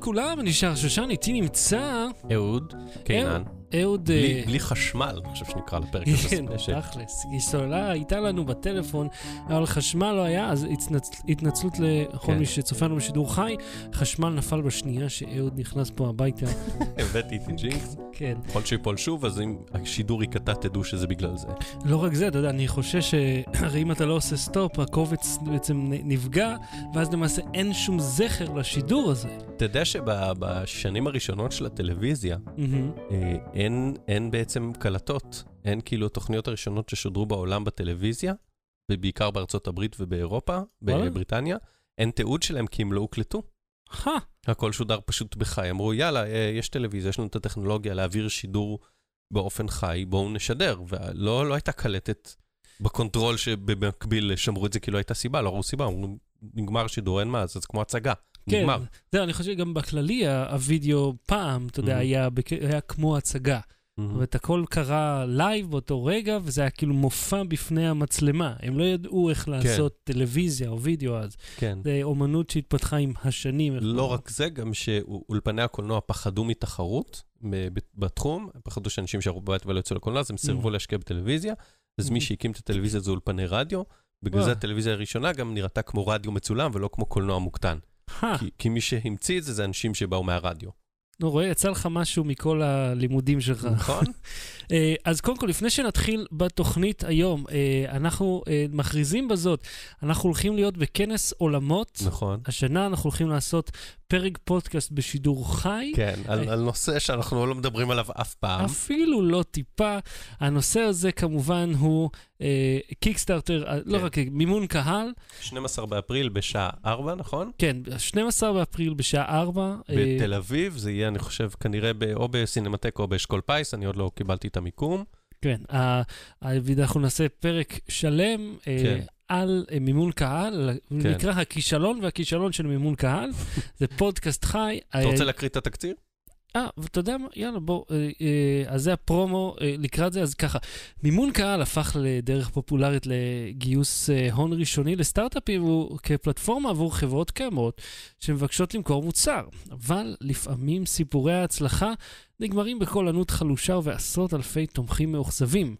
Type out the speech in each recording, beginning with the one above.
לכולם, אני שר שושן, איתי נמצא אהוד, קינן, אהוד... בלי אה, בלי חשמל, אני חושב שנקרא לפרק הזה כן. תכלס. היא סוללה, הייתה לנו בטלפון, אבל חשמל לא היה, אז התנצ- התנצלות לכל כן. מי שצופה לנו בשידור חי. חשמל נפל בשנייה שאהוד נכנס פה הביתה. הבאתי איתי jinx, כן. יכול שיפול שוב, אז אם השידור ייקטע תדעו שזה בגלל זה. לא רק זה, אתה יודע, אני חושש שהרי אם אתה לא עושה stop, הקובץ בעצם נפגע, ואז למעשה אין שום זכר לשידור הזה. אתה יודע שבשנים הראשונות של הטלוויזיה. אין, אין בעצם קלטות, אין כאילו התוכניות הראשונות ששודרו בעולם בטלוויזיה, ובעיקר בארצות הברית ובאירופה? בבריטניה, אין תיעוד שלהם כי הם לא הוקלטו. הא, הכל שודר פשוט בחי. אמרו, יאללה, אה, יש טלוויזיה, יש לנו את הטכנולוגיה להעביר שידור באופן חי, בואו נשדר. ולא לא הייתה קלטת ב control שבמקביל שמרו את זה כי לא הייתה סיבה, לא ראו סיבה, אמרו, נגמר שידור, אין מה, זה כמו הצגה, כן. נגמר. זהו, אני חושב שגם בכללי הווידאו פעם, אתה יודע. היה בק- היה כמו הצגה. מהמם. ואת הכל קרה live באותו רגע, וזה היה כאילו מופע בפני המצלמה. הם לא ידעו איך לעשות טלוויזיה או וידאו אז. כן. זה אומנות שהתפתחה עם השנים. לא. רק זה, גם שאולפני הקולנוע פחדו מתחרות בתחום, פחדו שאנשים שערו בבית ולא יצאו לקולנוע, אז הם סירבו Mhm. להשקיע בטלוויזיה, אז מי Mhm. שהקים את הטלוויזיה זה אולפני רדיו, בגלל. זה הטלוויזיה הראשונה גם נראתה כמו רדיו מצולם ולא כמו קולנוע מוקטן. כי- כי מי שהמציא את זה זה אנשים שבאו מהרדיו. נו, רואה, יצא לך משהו מכל הלימודים שלך. נכון? אה, אז קודם כל, לפני שנתחיל בתוכנית היום, אה, אנחנו אה, מכריזים בזאת, אנחנו הולכים להיות בכנס עולמות. נכון. השנה אנחנו הולכים לעשות פרק פודקאסט בשידור חי. כן, על אה. על נושא שאנחנו לא מדברים עליו אף פעם. אפילו לא טיפה. הנושא הזה כמובן הוא אה, קיקסטארטר, אה, לא כן. רק מימון קהל. 12 באפריל בשעה 4, נכון? כן, 12 באפריל בשעה 4. אה, בתל אביב, זה יהיה, אני חושב, כנראה ב- או בסינמטק או באשכול פיס, אני עוד לא קיבלתי את המיקום. כן, ה- ה- אנחנו נעשה פרק שלם אה, כן. על אה, מימון קהל, כן. נקרא הכישלון והכישלון של מימון קהל. זה פודקאסט חי. אתה רוצה להקריא את התקציר? אה, ואתה יודע מה? יאללה, בוא, אה, אה, אז זה הפרומו אה, לקראת זה, אז ככה, מימון קהל הפך לדרך פופולרית לגיוס אה, הון ראשוני לסטארט-אפים הוא כפלטפורמה עבור חברות קיימות שמבקשות למכור מוצר, אבל לפעמים סיפורי ההצלחה נגמרים בקול ענות חלושה ובעשרות אלפי תומכים מאוכזבים.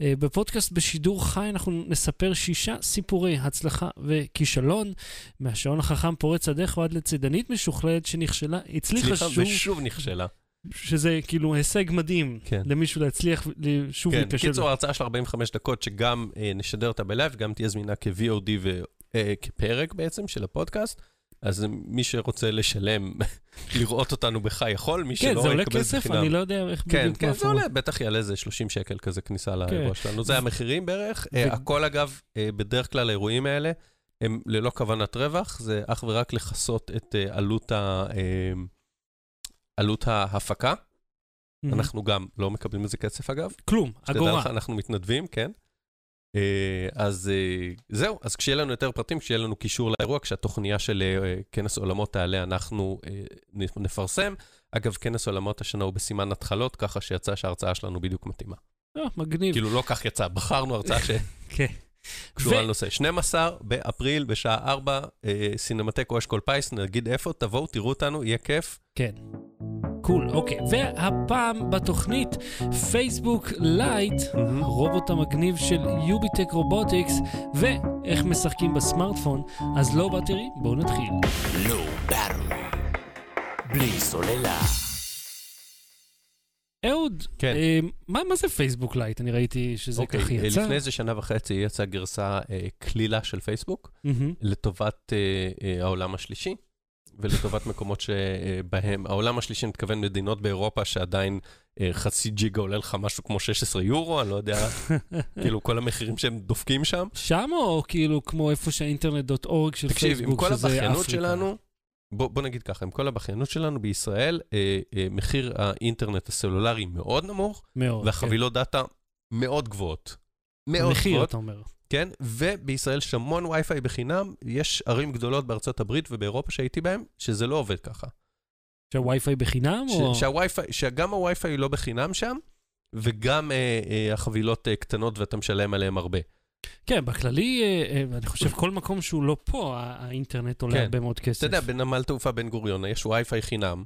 אה, בפודקאסט בשידור חי אנחנו נספר שישה סיפורי הצלחה וכישלון, מהשעון החכם פורץ הדרך ועד לצידנית משוכללת שנכשלה, הצליחה שוב ושוב נכשלה. שזה כאילו הישג מדעים כן. למישהו להצליח שוב כן, להיכשל. קיצור, ההרצאה של 45 דקות, שגם אה, נשדר אותה בלייב, גם תהיה זמינה כ-VOD וכפרק בעצם של הפודקאסט. אז מי שרוצה לשלם, לראות אותנו בחי יכול, מי כן, שלא זה עולה יקבל כסף, בחינם. אני לא יודע איך כן, בדיוק כן, מה זה. עולה, בטח יעלה איזה 30 שקל כזה כניסה לאירוע שלנו. זה המחירים בערך. אה, הכל אגב, אה, בדרך כלל האירועים האלה הם ללא כוונת רווח, זה אך ורק לכסות את אה, עלות ה- עלות ההפקה. אנחנו גם לא מקבלים מזה כסף אגב. כלום, שתדע אגורה. לך, אנחנו מתנדבים, כן. אה, אז אה, זהו, אז כשיהיה לנו יותר פרטים, כשיהיה לנו קישור לאירוע, כשהתוכניה של אה, כנס עולמות תעלה, אנחנו נפרסם. אגב, כנס עולמות השנה הוא בסימן התחלות, ככה שיצא שההרצאה שלנו בדיוק מתאימה. אה, מגניב. כאילו, לא כך יצא, בחרנו הרצאה כן. שקשורה ו- לנושא. 12 באפריל בשעה 4, אה, סינמטק או אשכול פיס, נגיד איפה, תבואו, תראו אותנו, יהיה כיף. כן. cool, אוקיי. והפעם בתוכנית, פייסבוק לייט, הרובוט המגניב של יוביטק רובוטיקס, ואיך משחקים בסמארטפון. אז low battery, בואו נתחיל. low battery. בלי סוללה. אהוד, כן. אה, מה מה זה פייסבוק לייט? אני ראיתי שזה אוקיי, ככה אה, יצא. לפני איזה שנה וחצי יצאה גרסה אה, קלילה של פייסבוק. מהמם. לטובת אה, אה, העולם השלישי, ולטובת מקומות שבהם, העולם השלישי, מתכוון מדינות באירופה שעדיין אה, חצי ג'יגה עולה לך משהו כמו 16 יורו, אני לא יודע, כאילו כל המחירים שהם דופקים שם. שם או כאילו כמו איפה שה internet dot org של תקשיב, עם פייסבוק, כל שזה הבכיינות אפריקה. שלנו, בוא, בוא נגיד ככה, עם כל הבכיינות שלנו בישראל, אה, אה, מחיר האינטרנט הסלולרי מאוד נמוך, מאוד. והחבילות דאטה מאוד גבוהות. כן. מאוד המחיר, גבוהות, אתה אומר. כן? ובישראל יש המון וי-פיי בחינם, יש ערים גדולות בארצות הברית ובאירופה שהייתי בהן, שזה לא עובד ככה. שהווי-פיי בחינם או... ש- שהווי-פיי, שגם הווי-פיי לא בחינם שם, וגם אה, אה, החבילות אה, קטנות ואתה משלם עליהן הרבה. כן, בכללי, אה, אה, אני חושב כל מקום שהוא לא פה, האינטרנט עולה כן. הרבה מאוד כסף. אתה יודע, בנמל תעופה בן גוריון יש וי-פיי חינם.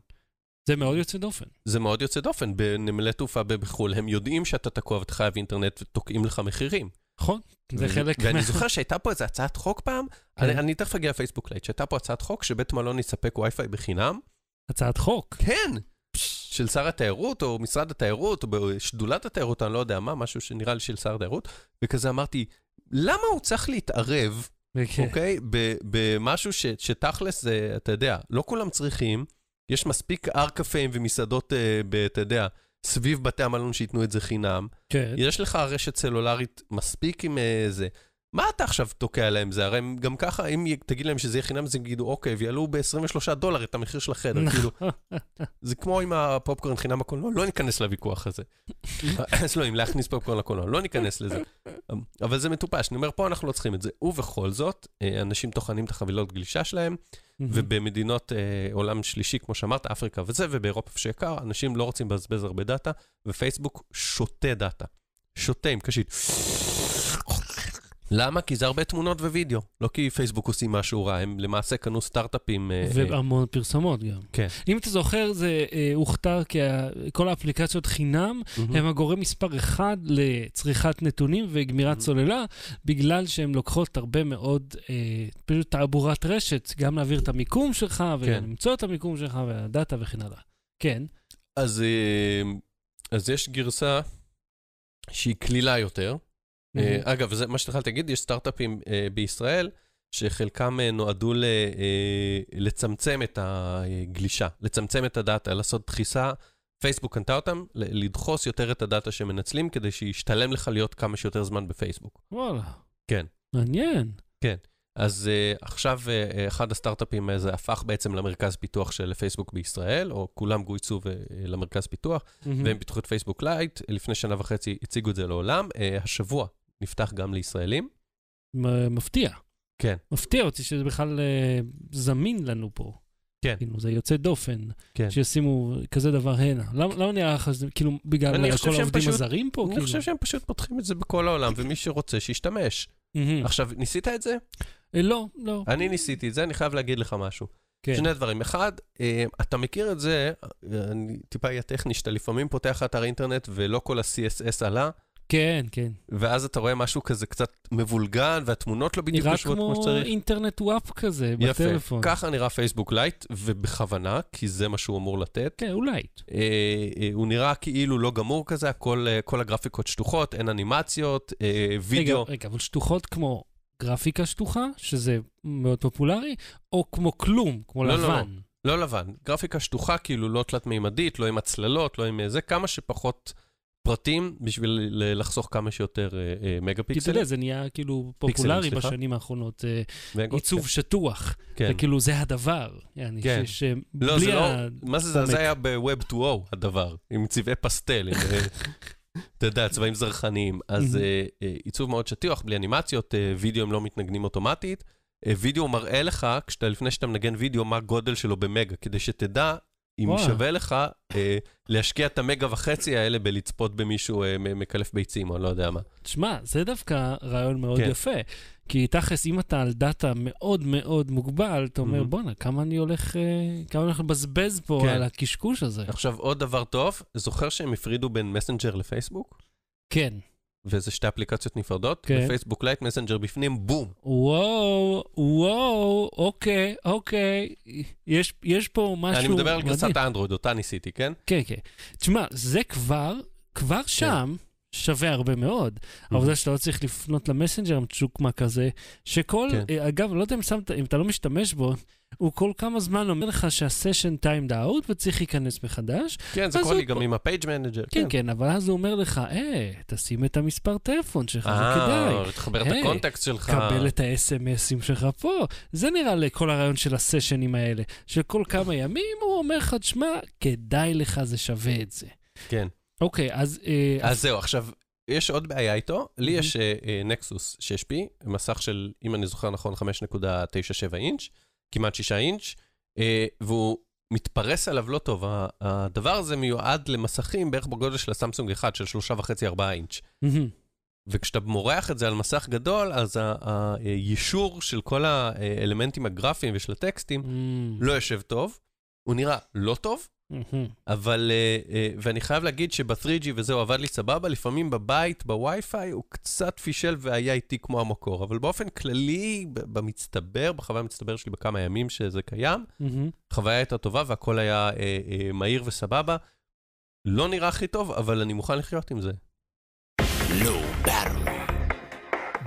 זה מאוד יוצא דופן. זה מאוד יוצא דופן. בנמלי תעופה בחו"ל, הם יודעים שאתה תקוע ואתה חייב אינטרנט ותוקעים לך מחירים. נכון? זה חלק ואני מה- זוכר שהייתה פה איזו הצעת חוק פעם, כן. אני, תכף אגיע לפייסבוק לייט, שהייתה פה הצעת חוק שבית מלון יספק וי-פיי בחינם. הצעת חוק. כן. של שר התיירות, או משרד התיירות, או בשדולת התיירות, אני לא יודע מה, משהו שנראה לי של שר התיירות, וכזה אמרתי, למה הוא צריך להתערב. אוקיי, במשהו שתכלס, זה, אתה יודע, לא כולם צריכים, יש מספיק הר קפאים ומסעדות, אה, אתה יודע, סביב בתי המלון שייתנו את זה חינם. כן. יש לך רשת סלולרית מספיק עם אה, זה. מה אתה עכשיו תוקע להם זה? הרי הם גם ככה, אם תגיד להם שזה יהיה חינם, אז הם יגידו, אוקיי, ויעלו ב-23 דולר את המחיר של החדר. כאילו, זה כמו עם הפופקורן חינם בקולנוע, לא ניכנס לוויכוח הזה. אז לא, אם להכניס פופקורן לקולנוע, לא ניכנס לזה. אבל זה מטופש, אני אומר, פה אנחנו לא צריכים את זה. ובכל זאת, אה, אנשים טוחנים את החבילות גלישה שלהם, ובמדינות אה, עולם שלישי, כמו שאמרת, אפריקה וזה, ובאירופה שיקר, אנשים לא רוצים לבזבז הרבה דאטה, ופייסבוק שותה דאטה. שותה עם קשית. למה? כי זה הרבה תמונות ווידאו. לא כי פייסבוק עושים משהו רע, הם למעשה קנו סטארט-אפים. אה, אה, והמון פרסומות גם. כן. אם אתה זוכר, זה אה, הוכתר כי ה- כל האפליקציות חינם מהמם. הם הגורם מספר אחד לצריכת נתונים וגמירת Mhm. סוללה, בגלל שהן לוקחות הרבה מאוד אה, פשוט תעבורת רשת, גם להעביר את המיקום שלך כן. וגם למצוא את המיקום שלך והדאטה וכן הלאה. כן. אז, אה, אז יש גרסה שהיא קלילה יותר. אה. אגב, זה מה שהתחלתי להגיד, יש סטארט-אפים אה, בישראל, שחלקם אה, נועדו ל, לצמצם את הגלישה, לצמצם את הדאטה, לעשות דחיסה. פייסבוק קנתה אותם, ל- לדחוס יותר את הדאטה שמנצלים, כדי שישתלם לך להיות כמה שיותר זמן בפייסבוק. וואלה. כן. מעניין. אז uh, עכשיו uh, אחד הסטארט-אפים הזה הפך בעצם למרכז פיתוח של פייסבוק בישראל, או כולם גויסו uh, למרכז פיתוח, והם פיתחו את פייסבוק לייט, לפני שנה וחצי הציגו את זה לעולם. Uh, השבוע נפתח גם לישראלים. מפתיע. כן. מפתיע אותי שזה בכלל אה, זמין לנו פה. כן. כאילו, זה יוצא דופן, כן. שישימו כזה דבר הנה. למה למה נראה לך שזה, כאילו, בגלל אני כל חושב שהם העובדים פשוט- הזרים פה? אני כאילו? חושב שהם פשוט פותחים את זה בכל העולם, ומי שרוצה, שישתמש. מהמם. עכשיו, ניסית את זה? אה, לא, לא. אני ניסיתי את זה, אני חייב להגיד לך משהו. כן. שני דברים. אחד, אה, אתה מכיר את זה, אה, אני טיפה אהיה טכני, שאתה לפעמים פותח אתר אינטרנט ולא כל ה-CSS עלה, כן, כן. ואז אתה רואה משהו כזה קצת מבולגן, והתמונות לא בדיוק נראה יושבות כמו כמו שצריך. אינטרנט WAP כזה, יפה. בטלפון. ככה נראה פייסבוק לייט, ובכוונה, כי זה מה שהוא אמור לתת. כן, אולי. אה, אה, הוא נראה כאילו לא גמור כזה, הכל, אה, כל הגרפיקות שטוחות, אין אנימציות, אה, וידאו. רגע, רגע, אבל שטוחות כמו גרפיקה שטוחה, שזה מאוד פופולרי, או כמו כלום, כמו לא, לא, לבן. לא לבן, גרפיקה שטוחה, כאילו לא תלת-מימדית, לא עם הצללות, לא עם אה, זה, כמה שפחות פרטים בשביל לחסוך כמה שיותר אה, אה, מגה כי אתה פיקסלים. יודע, זה נהיה כאילו פופולרי סליחה? בשנים האחרונות, אה, עיצוב שטוח. כן. זה כאילו, זה הדבר. כן. אה, לא, זה לא, מה זה, זה. זה היה ב-Web 2.0 הדבר, עם צבעי פסטל, עם, אה, אתה יודע, צבעים זרחניים. אז. אה, עיצוב מאוד שטיח, בלי אנימציות, וידאו הם לא מתנגנים אוטומטית. וידאו מראה לך, כשאתה, לפני שאתה מנגן וידאו, מה הגודל שלו במגה, כדי שתדע אם. שווה לך אה, להשקיע את המגה וחצי האלה בלצפות במישהו אה, מקלף ביצים, או לא יודע מה. תשמע, זה דווקא רעיון מאוד כן. יפה. כי תכלס, אם אתה על דאטה מאוד מאוד מוגבל, אתה אומר, מהמם. בואנה, כמה אני הולך, אה, כמה אני הולך לבזבז פה כן. על הקשקוש הזה. עכשיו, עוד דבר טוב, זוכר שהם הפרידו בין מסנג'ר לפייסבוק? כן. וזה שתי אפליקציות נפרדות? כן. בפייסבוק לייט מסנג'ר בפנים, בום. וואו, וואו, אוקיי, אוקיי. יש, יש פה משהו... אני מדבר על. גרסת האנדרואיד, אותה ניסיתי, כן? כן, כן. תשמע, זה כבר, כבר שם שווה הרבה מאוד. העובדה שאתה לא צריך לפנות למסנג'ר מצ'וקמה כזה, שכל, כן. אה, אגב, לא יודע אם שמת, אם אתה לא משתמש בו, הוא כל כמה זמן אומר לך שה session timed out וצריך להיכנס מחדש. כן, זה קורה הוא לי גם עם ה page manager. כן, כן, אבל אז הוא אומר לך, אה, תשים את המספר טלפון שלך, זה כדאי. אה, תחבר את ה contacts שלך. קבל את ה-SMSים שלך פה. זה נראה לי כל הרעיון של הסשנים האלה, שכל כמה ימים הוא אומר לך, תשמע, כדאי לך, זה שווה את זה. כן. אוקיי, אז... אה, אז זהו, עכשיו, יש עוד בעיה איתו. לי. יש נקסוס 6P, מסך של, אם אני זוכר נכון, 5.97 אינץ', כמעט 6 אינץ', אה, והוא מתפרס עליו לא טוב. הדבר הזה מיועד למסכים בערך בגודל של הסמסונג 1, של 3.5-4 אינץ'. וכשאתה מורח את זה על מסך גדול, אז היישור של כל האלמנטים הגרפיים ושל הטקסטים Mm, לא יושב טוב. הוא נראה לא טוב. אבל, אה, אה, ואני חייב להגיד שב-3G וזהו עבד לי סבבה, לפעמים בבית, בווי-פיי, הוא קצת פישל והיה איטי כמו המקור, אבל באופן כללי, במצטבר, בחוויה המצטבר שלי בכמה ימים שזה קיים. החוויה הייתה טובה והכל היה אה, מהיר וסבבה. לא נראה הכי טוב, אבל אני מוכן לחיות עם זה.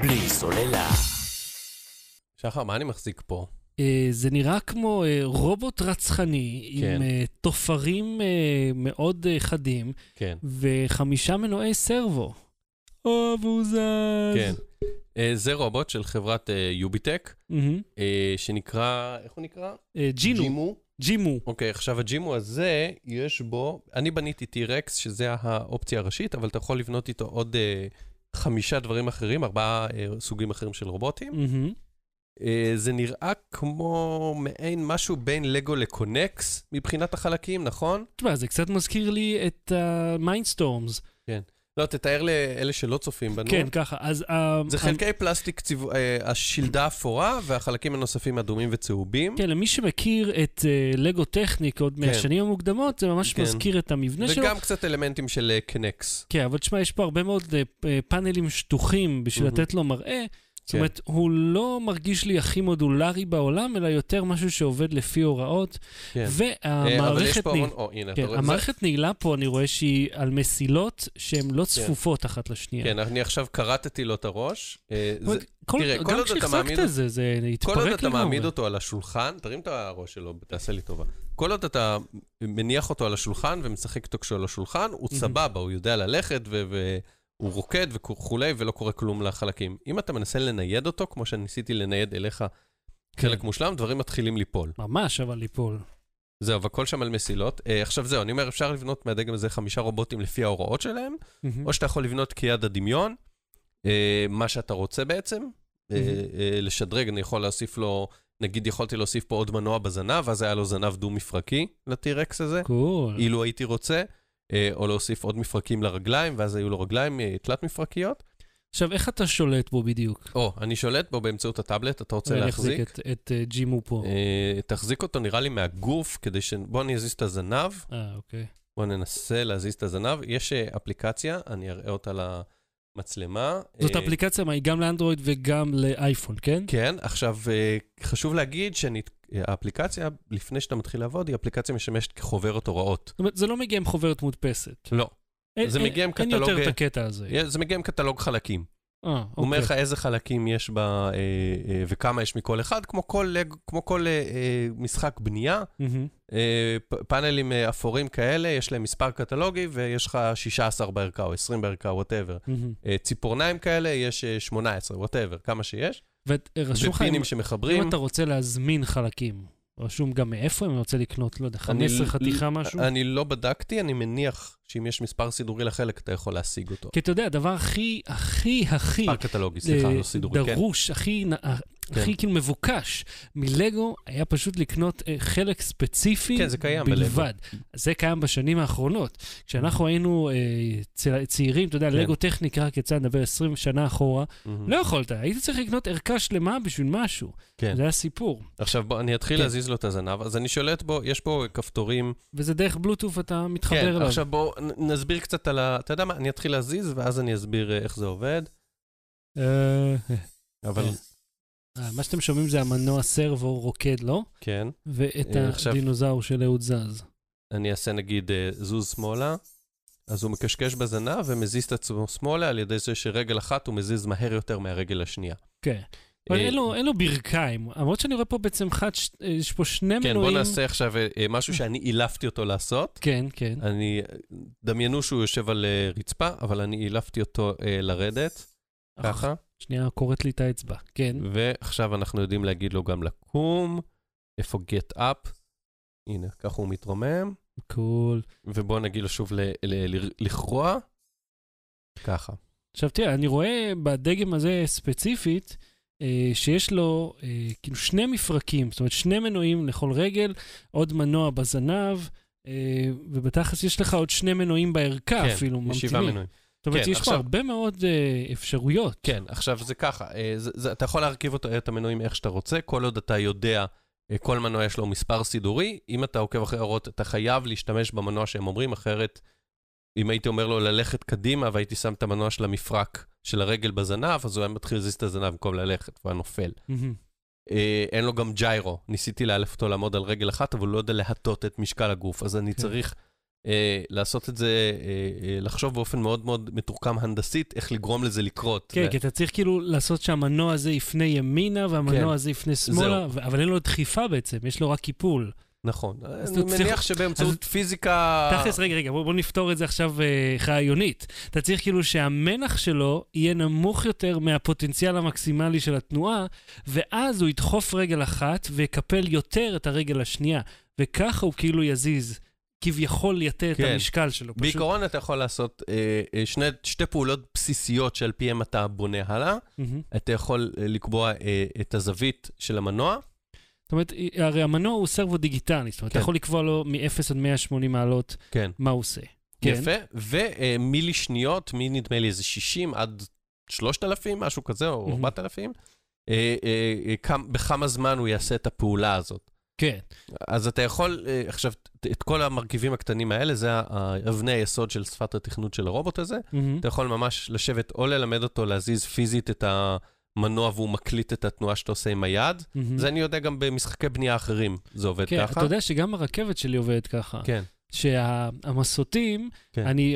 בלי סוללה. שחר, מה אני מחזיק פה? אה, זה נראה כמו אה, רובוט רצחני כן. עם אה, תופרים מאוד חדים כן, וחמישה מנועי סרבו. או, והוא זז. כן. זה רובוט של חברת יוביטק. אה, שנקרא, איך הוא נקרא? ג'ינו. ג'ימו. ג'ימו. אוקיי, עכשיו הג'ימו הזה, יש בו, אני בניתי T-Rex, שזה האופציה הראשית, אבל אתה יכול לבנות איתו עוד חמישה דברים אחרים, ארבעה סוגים אחרים של רובוטים. מהמם. אה, זה נראה כמו מעין משהו בין לגו לקונקס מבחינת החלקים, נכון? תשמע, זה קצת מזכיר לי את מיינדסטורמס. לא, תתאר לאלה שלא צופים בנו. כן, ככה. אז... אה, זה חלקי פלסטיק, אה, השלדה אפורה והחלקים הנוספים אדומים וצהובים. כן, למי שמכיר את אה, לגו טכניק עוד כן. מהשנים המוקדמות, זה ממש כן. מזכיר את המבנה שלו. וגם קצת אלמנטים של אה, קנקס. כן, אבל תשמע, יש פה הרבה מאוד אה, אה, פאנלים שטוחים בשביל מהמם. לתת לו מראה. זאת כן. אומרת, הוא לא מרגיש לי הכי מודולרי בעולם, אלא יותר משהו שעובד לפי הוראות. כן. אה, והמערכת נעילה, הנה, כן, נעילה פה, אני רואה שהיא על מסילות שהן לא צפופות אחת לשנייה. כן, אני עכשיו כרתתי לו את הראש. אה, כל- תראה, כל עוד אתה מעמיד- זה, זה כל עוד התפרק אתה מעמיד לגמרי. אותו על השולחן, תרים את הראש שלו, תעשה לי טובה. כל עוד אתה מניח אותו על השולחן ומשחק איתו כשהוא על השולחן, הוא. סבבה, הוא יודע ללכת ו- והוא רוקד וכולי, ולא קורה כלום לחלקים. אם אתה מנסה לנייד אותו, כמו שניסיתי לנייד אליך חלק כן. מושלם, דברים מתחילים ליפול. ממש, אבל ליפול. זהו, והכל שם על מסילות. אה, עכשיו זהו, אני אומר, אפשר לבנות מהדגם הזה חמישה רובוטים לפי ההוראות שלהם, מהמם. או שאתה יכול לבנות כיד הדמיון, אה, מה שאתה רוצה בעצם. אה, מהמם. אה, לשדרג, אני יכול להוסיף לו, נגיד יכולתי להוסיף פה עוד מנוע בזנב, ואז היה לו זנב דו-מפרקי לטירקס הזה, קול. אילו הייתי רוצה, אה, או להוסיף עוד מפרקים לרגליים, ואז היו לו רגליים אה, תלת-מפרקיות. עכשיו, איך אתה שולט בו בדיוק? או, אני שולט בו באמצעות הטאבלט, אתה רוצה אני אחזיק להחזיק. את- את אה, ג'ימו פה. אה, תחזיק אותו נראה לי מהגוף, כדי ש... בוא אני אזיז את הזנב. אה, אוקיי. בואו ננסה להזיז את הזנב. יש אה, אפליקציה, אני אראה אותה למצלמה. זאת אה, אפליקציה, מה, היא גם לאנדרואיד וגם לאייפון, כן? כן, עכשיו, אה, חשוב להגיד שהאפליקציה, לפני שאתה מתחיל לעבוד, היא אפליקציה משמשת כחוברת הוראות. זאת אומרת, זה לא מגיע עם חוברת מודפסת. לא. אין- זה אין- מגיע עם אין קטלוג, יותר את אה, הקטע הזה. זה מגיע עם קטלוג חלקים. אה, הוא אומר אוקיי. לך איזה חלקים יש בה אה, אה, וכמה יש מכל אחד, כמו כל, לג- כמו כל משחק בנייה. פאנלים אפורים כאלה, יש להם מספר קטלוגי ויש לך 16 בערכה או 20 בערכה, whatever. מהמם. ציפורניים כאלה, יש אה, 18, whatever, כמה שיש. ורשום לך, ופינים שמחברים. אם אתה רוצה להזמין חלקים, רשום גם מאיפה אם אני רוצה לקנות, לא יודע, אני 15 ל- חתיכה משהו? אני לא בדקתי, אני מניח שאם יש מספר סידורי לחלק, אתה יכול להשיג אותו. כי אתה יודע, הדבר הכי, הכי, הכי מספר קטלוגי, סליחה, אה, לא סידורי, כן. דרוש, הכי, כן. הכי כאילו מבוקש מלגו, היה פשוט לקנות אה, חלק ספציפי כן, זה קיים בלגו. בלבד. זה קיים בשנים האחרונות. כשאנחנו היינו אה, צ- צעירים, אתה יודע, כן. לגו טכניק רק יצא, נדבר 20 שנה אחורה, מהמם. לא יכולת, היית צריך לקנות ערכה שלמה בשביל משהו. כן. זה היה סיפור. עכשיו בוא, אני אתחיל כן. להזיז לו את הזנב, אז אני שולט בו, יש פה כפתורים. וזה דרך בלוטוף אתה מתחבר כן, אליו. עכשיו בואו נסביר קצת על ה... אתה יודע מה, אני אתחיל להזיז, ואז אני אסביר אה, איך זה עובד. אה, אבל כן. אה, מה שאתם שומעים זה המנוע סרבו רוקד, לא? כן, ואת אה, הדינוזאור של אהוד זז. אני אעשה נגיד אה, זוז שמאלה, אז הוא מקשקש בזנב ומזיז את עצמו שמאלה על ידי זה שרגל אחת הוא מזיז מהר יותר מהרגל השנייה. כן. אבל אה, אין לו- אין לו ברכיים, למרות שאני רואה פה בעצם חד, אה, יש פה שני כן, מנועים. בוא נעשה עכשיו אה, אה, משהו שאני אילפתי אותו לעשות. כן, כן. אני, דמיינו שהוא יושב על אה, רצפה, אבל אני אילפתי אותו אה, לרדת, ככה, שנייה, קוראת לי את האצבע. כן. ועכשיו אנחנו יודעים להגיד לו גם לקום, איפה get up, הנה, ככה הוא מתרומם, קול. ובואו נגיד לו שוב ל- ל- ל- לכרוע, ככה. עכשיו תראה, אני רואה בדגם הזה ספציפית, אה, שיש לו אה, כאילו שני מפרקים, זאת אומרת שני מנועים לכל רגל, עוד מנוע בזנב, אה, ובתכלס יש לך עוד שני מנועים בערכה כן, אפילו, יש שבעה ממתינים. מנועים. זאת אומרת, כן, יש פה עכשיו- הרבה מאוד אה, אפשרויות. כן, עכשיו זה ככה, אה, זה, זה, אתה יכול להרכיב אותו, את המנועים איך שאתה רוצה, כל עוד אתה יודע, אה, כל מנוע יש לו מספר סידורי, אם אתה עוקב אחרי ההוראות, אתה חייב להשתמש במנוע שהם אומרים, אחרת, אם הייתי אומר לו ללכת קדימה והייתי שם את המנוע של המפרק של הרגל בזנב, אז הוא היה מתחיל להזיז את הזנב במקום ללכת, והוא היה נופל. אה, אין לו גם ג'יירו, ניסיתי לאלף אותו לעמוד על רגל אחת, אבל הוא לא יודע להטות את משקל הגוף, אז אני כן. צריך לעשות את זה, אה, אה, לחשוב באופן מאוד מאוד מתוחכם הנדסית, איך לגרום לזה לקרות. כן, ו- כי אתה צריך כאילו לעשות שהמנוע הזה יפנה ימינה והמנוע כן. הזה יפנה שמאלה, ו- אבל אין לו דחיפה בעצם, יש לו רק קיפול. נכון. אז אני אתה צריך- מניח שבאמצעות פיזיקה... תכלס, רגע, רגע, בוא, בוא נפתור את זה עכשיו אה, רעיונית. אתה צריך כאילו שהמנח שלו יהיה נמוך יותר מהפוטנציאל המקסימלי של התנועה, ואז הוא ידחוף רגל אחת ויקפל יותר את הרגל השנייה, וככה הוא כאילו יזיז, כביכול יטה את כן. המשקל שלו. פשוט. בעיקרון אתה יכול לעשות אה, אה, שני, שתי פעולות בסיסיות שעל פיהם אתה בונה הלאה. מהמם. אתה יכול אה, לקבוע אה, את הזווית של המנוע. זאת אומרת, הרי המנוע הוא סרבו דיגיטלי, זאת אומרת, אתה כן. יכול לקבוע לו מ-0 עד 180 מעלות כן. מה הוא עושה. כן. יפה. ומילי שניות, מנדמה לי איזה 60 עד 3,000, משהו כזה, או מהמם. 4,000. אה, אה, אה, כמה- בכמה זמן הוא יעשה את הפעולה הזאת. כן. אז אתה יכול, אה, עכשיו, את כל המרכיבים הקטנים האלה, זה אבני היסוד של שפת התכנות של הרובוט הזה. מהמם. אתה יכול ממש לשבת או ללמד אותו להזיז פיזית את המנוע והוא מקליט את התנועה שאתה עושה עם היד. מהמם. זה אני יודע גם במשחקי בנייה אחרים, זה עובד כן, ככה. אתה יודע שגם הרכבת שלי עובדת ככה. כן, שהמסוטים, כן. אני,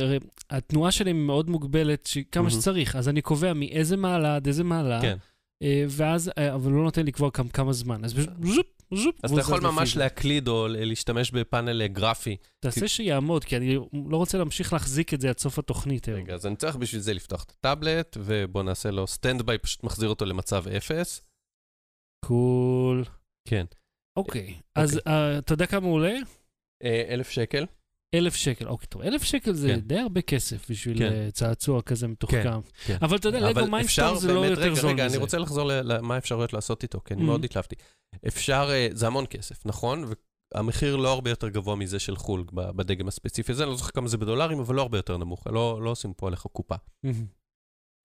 התנועה שלהם מאוד מוגבלת, כמה מהמם. שצריך, אז אני קובע מאיזה מעלה עד איזה מעלה, כן. אה, ואז, אה, אבל לא נותן לקבוע כמה זמן, אז פשוט ז'ופ, אז אתה יכול ממש זה. להקליד או להשתמש בפאנל אה, גרפי. תעשה שיעמוד, כי אני לא רוצה להמשיך להחזיק את זה עד סוף התוכנית. היום. רגע, אז אני צריך בשביל זה לפתוח את הטאבלט, ובוא נעשה לו stand by, פשוט מחזיר אותו למצב אפס. cool. כן. אוקיי, אז אה, אתה יודע כמה הוא עולה? אה, אלף שקל. אלף שקל. אוקיי, טוב, אלף שקל זה כן. די הרבה כסף בשביל כן. אה, צעצוע כזה מתוחכם. כן. אבל אתה יודע, לגו אפשר זה לא באמת- יותר רגע, זול רגע, מזה. אני רוצה לחזור למה האפשרויות לעשות איתו, כי אני Mhm. מאוד התלהבתי. אפשר, אה, זה המון כסף, נכון? והמחיר לא הרבה יותר גבוה מזה של חו"ל בדגם הספציפי הזה, אני לא זוכר כמה זה בדולרים, אבל לא הרבה יותר נמוך, לא לא עושים פה עליך קופה. מהמם.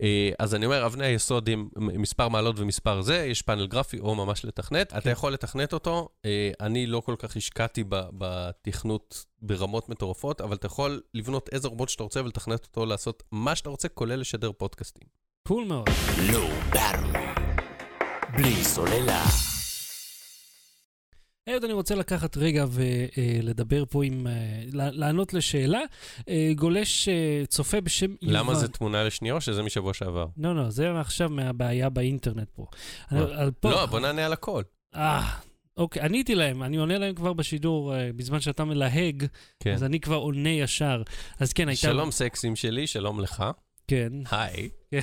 אה, אז אני אומר, אבני היסוד עם מספר מעלות ומספר זה, יש פאנל גרפי או ממש לתכנת. אתה יכול לתכנת אותו, אה, אני לא כל כך השקעתי בתכנות ברמות מטורפות, אבל אתה יכול לבנות איזה רובוט שאתה רוצה ולתכנת אותו לעשות מה שאתה רוצה, כולל לשדר פודקאסטים. קול מאוד. Low Battery. בלי סוללה. אהוד, אני רוצה לקחת רגע ולדבר פה עם, אה, לענות לשאלה. אה, גולש אה, צופה בשם יוון. למה זה תמונה לשנייה או שזה משבוע שעבר? לא, לא, זה עכשיו מהבעיה באינטרנט פה. לא, בוא נענה על הכל. אה, אוקיי, עניתי להם, אני עונה להם כבר בשידור, אה, בזמן שאתה מלהג, כן. אז אני כבר עונה ישר. אז כן, הייתה... שלום סקסים שלי, שלום לך. כן. היי.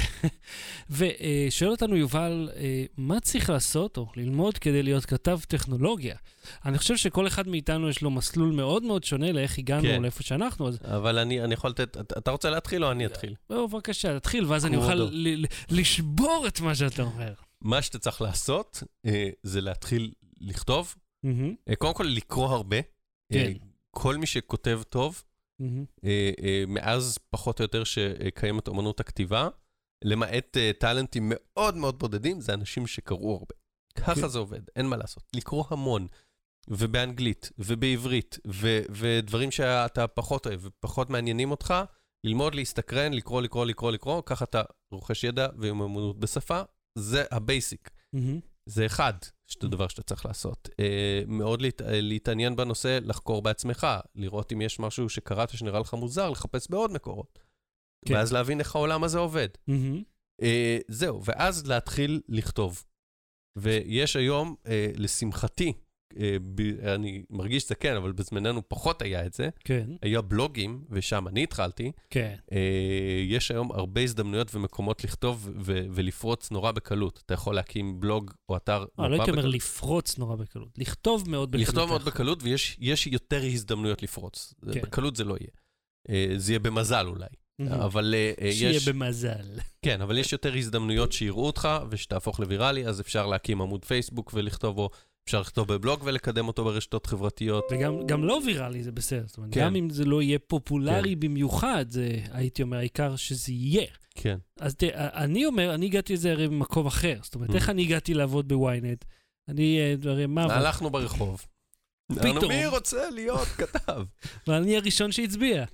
ושואל אותנו יובל, אה, מה צריך לעשות או ללמוד כדי להיות כתב טכנולוגיה? אני חושב שכל אחד מאיתנו יש לו מסלול מאוד מאוד שונה לאיך הגענו כן. לאיפה שאנחנו, אז אבל אני אני יכול לתת, אתה- רוצה להתחיל או אני אתחיל? בואו, בבקשה, תתחיל, ואז אני. אוכל ל- ל- לשבור את מה שאתה אומר. מה שאתה צריך לעשות אה, זה להתחיל לכתוב. אה, קודם כל לקרוא הרבה. כן. כל מי שכותב טוב, מאז פחות או יותר שקיימת אמנות הכתיבה, למעט אה, טאלנטים מאוד מאוד בודדים, זה אנשים שקראו הרבה. ככה כן. זה עובד, אין מה לעשות. לקרוא המון, ובאנגלית, ובעברית, ו- ודברים שאתה פחות אוהב ופחות מעניינים אותך, ללמוד, להסתקרן, לקרוא, לקרוא, לקרוא, לקרוא, ככה אתה רוכש ידע ומיומנות בשפה, זה ה basic. מהמם. זה אחד, שזה דבר שאתה צריך לעשות. אה, מאוד להת, אה, להתעניין בנושא, לחקור בעצמך, לראות אם יש משהו שקראת שנראה לך מוזר, לחפש בעוד מקורות. כן. ואז להבין איך העולם הזה עובד. מהמם. אה, זהו, ואז להתחיל לכתוב. ויש היום, אה, לשמחתי, אני מרגיש שזה כן, אבל בזמננו פחות היה את זה, כן, היה בלוגים, ושם אני התחלתי. כן. אה, יש היום הרבה הזדמנויות ומקומות לכתוב ו- ולפרוץ נורא בקלות. אתה יכול להקים בלוג או אתר אה, לא נורא הייתי אומר בקלות. לפרוץ נורא בקלות, לכתוב מאוד בקלות. לכתוב מאוד. בקלות, ויש יש יותר הזדמנויות לפרוץ. כן. בקלות זה לא יהיה. אה, זה יהיה במזל אולי. אבל אה, אה, שיהיה יש... במזל. כן, אבל יש יותר הזדמנויות שיראו אותך ושתהפוך לוויראלי, אז אפשר להקים עמוד פייסבוק ולכתוב בו, אפשר לכתוב בבלוג ולקדם אותו ברשתות חברתיות. וגם גם לא ויראלי זה בסדר. זאת אומרת, כן. גם אם זה לא יהיה פופולרי במיוחד, זה, הייתי אומר, העיקר שזה יהיה. כן. אז תראה, אני אומר, אני הגעתי לזה הרי במקום אחר. זאת אומרת, Mhm. איך אני הגעתי לעבוד בוויינט? אני, אה, הרי מה... אבל- הלכנו ברחוב. פתאום. מי רוצה להיות כתב? אבל אני הראשון שהצביע.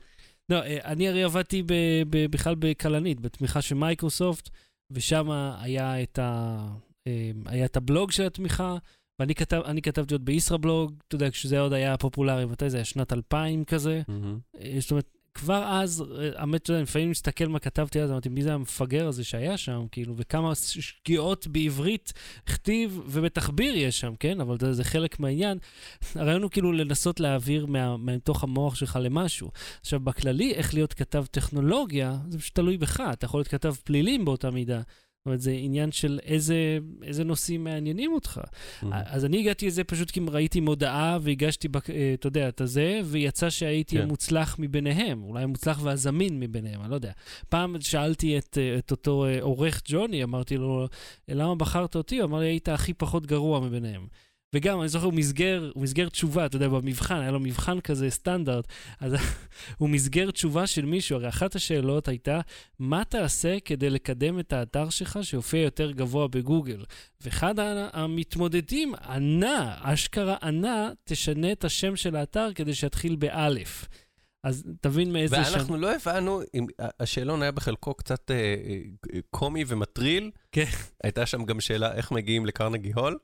לא, אה, אני הרי עבדתי ב, ב, בכלל בכלנית, בתמיכה של מייקרוסופט, ושם היה ה, אה, היה את הבלוג של התמיכה, ואני כתב, אני כתבתי עוד בישראבלוג, אתה יודע, כשזה עוד היה פופולרי, מתי זה היה? שנת 2000 כזה. אה, זאת אומרת, כבר אז, אה, האמת, אתה יודע, לפעמים מסתכל מה כתבתי אז, אמרתי, מי זה המפגר הזה שהיה שם, כאילו, וכמה שגיאות בעברית כתיב ובתחביר יש שם, כן? אבל זה, זה חלק מהעניין. הרעיון הוא כאילו לנסות להעביר מה, מתוך המוח שלך למשהו. עכשיו, בכללי, איך להיות כתב טכנולוגיה, זה פשוט תלוי בך, אתה יכול להיות כתב פלילים באותה מידה. זאת אומרת, זה עניין של איזה, איזה נושאים מעניינים אותך. אז אני הגעתי לזה פשוט כי ראיתי מודעה והגשתי, בק- אה, אתה יודע, את הזה, ויצא שהייתי כן. המוצלח מביניהם, אולי המוצלח והזמין מביניהם, אני לא יודע. פעם שאלתי את, אה, את אותו אה, עורך ג'וני, אמרתי לו, למה בחרת אותי? הוא אמר לי, היית הכי פחות גרוע מביניהם. וגם, אני זוכר, הוא מסגר, הוא מסגר תשובה, אתה יודע, במבחן, היה לו מבחן כזה סטנדרט, אז הוא מסגר תשובה של מישהו, הרי אחת השאלות הייתה, מה תעשה כדי לקדם את האתר שלך שיופיע יותר גבוה בגוגל? ואחד המתמודדים ענה, אשכרה ענה, תשנה את השם של האתר כדי שיתחיל באלף. אז תבין מאיזה שם... ואנחנו לא הבנו, אם השאלון היה בחלקו קצת אה, אה, קומי ומטריל. כן. הייתה שם גם שאלה איך מגיעים לקרנגי הול.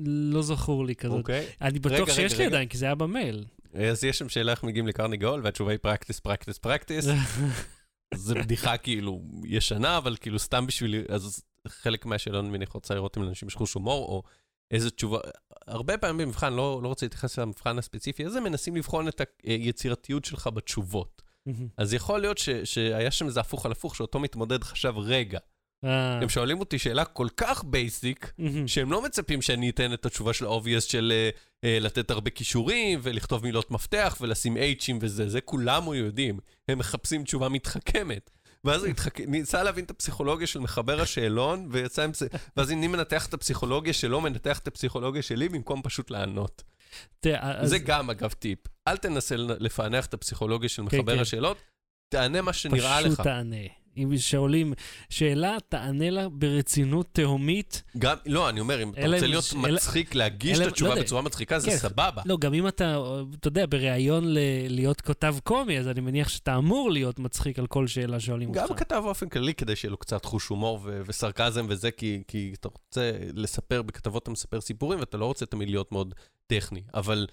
לא זכור לי כזאת. אוקיי. אני בטוח רגע, שיש רגע, לי רגע. עדיין, כי זה היה במייל. אז יש שם שאלה איך מגיעים לקרנגי הול, והתשובה היא פרקטיס, פרקטיס, פרקטיס. זה בדיחה כאילו ישנה, אבל כאילו סתם בשביל... אז חלק מהשאלון אני מניח רוצה לראות אם לאנשים יש חוש הומור, או איזה תשובה... הרבה פעמים במבחן, לא, לא רוצה להתייחס למבחן הספציפי הזה, מנסים לבחון את היצירתיות שלך בתשובות. אז יכול להיות ש, שהיה שם איזה הפוך על הפוך, שאותו מתמודד חשב, רגע, אה, הם שואלים אותי שאלה כל כך בייסיק. שהם לא מצפים שאני אתן את התשובה של ה-obvious של אה, אה, לתת הרבה כישורים, ולכתוב מילות מפתח, ולשים H'ים וזה, זה כולנו יודעים. הם מחפשים תשובה מתחכמת. ואז הוא התחכ... ניסה להבין את הפסיכולוגיה של מחבר השאלון, ויצא עם זה... ואז אני מנתח את הפסיכולוגיה שלו, מנתח את הפסיכולוגיה שלי, במקום פשוט לענות. זה גם, אגב, טיפ. אל תנסה לפענח את הפסיכולוגיה של מחבר כן. השאלות, תענה מה שנראה לך. פשוט תענה. אם שואלים שאלה, תענה לה ברצינות תהומית. גם, לא, אני אומר, אם אתה רוצה להיות אלא- מצחיק, להגיש אלא- את התשובה לא יודע. בצורה מצחיקה, זה כן. סבבה. לא, גם אם אתה, אתה יודע, בריאיון ל- להיות כותב קומי, אז אני מניח שאתה אמור להיות מצחיק על כל שאלה שואלים גם אותך. כתב באופן כללי, כדי שיהיה לו קצת חוש הומור ו- וסרקזם וזה, כי, כי אתה רוצה לספר, בכתבות אתה מספר סיפורים, ואתה לא רוצה תמיד להיות מאוד טכני, אבל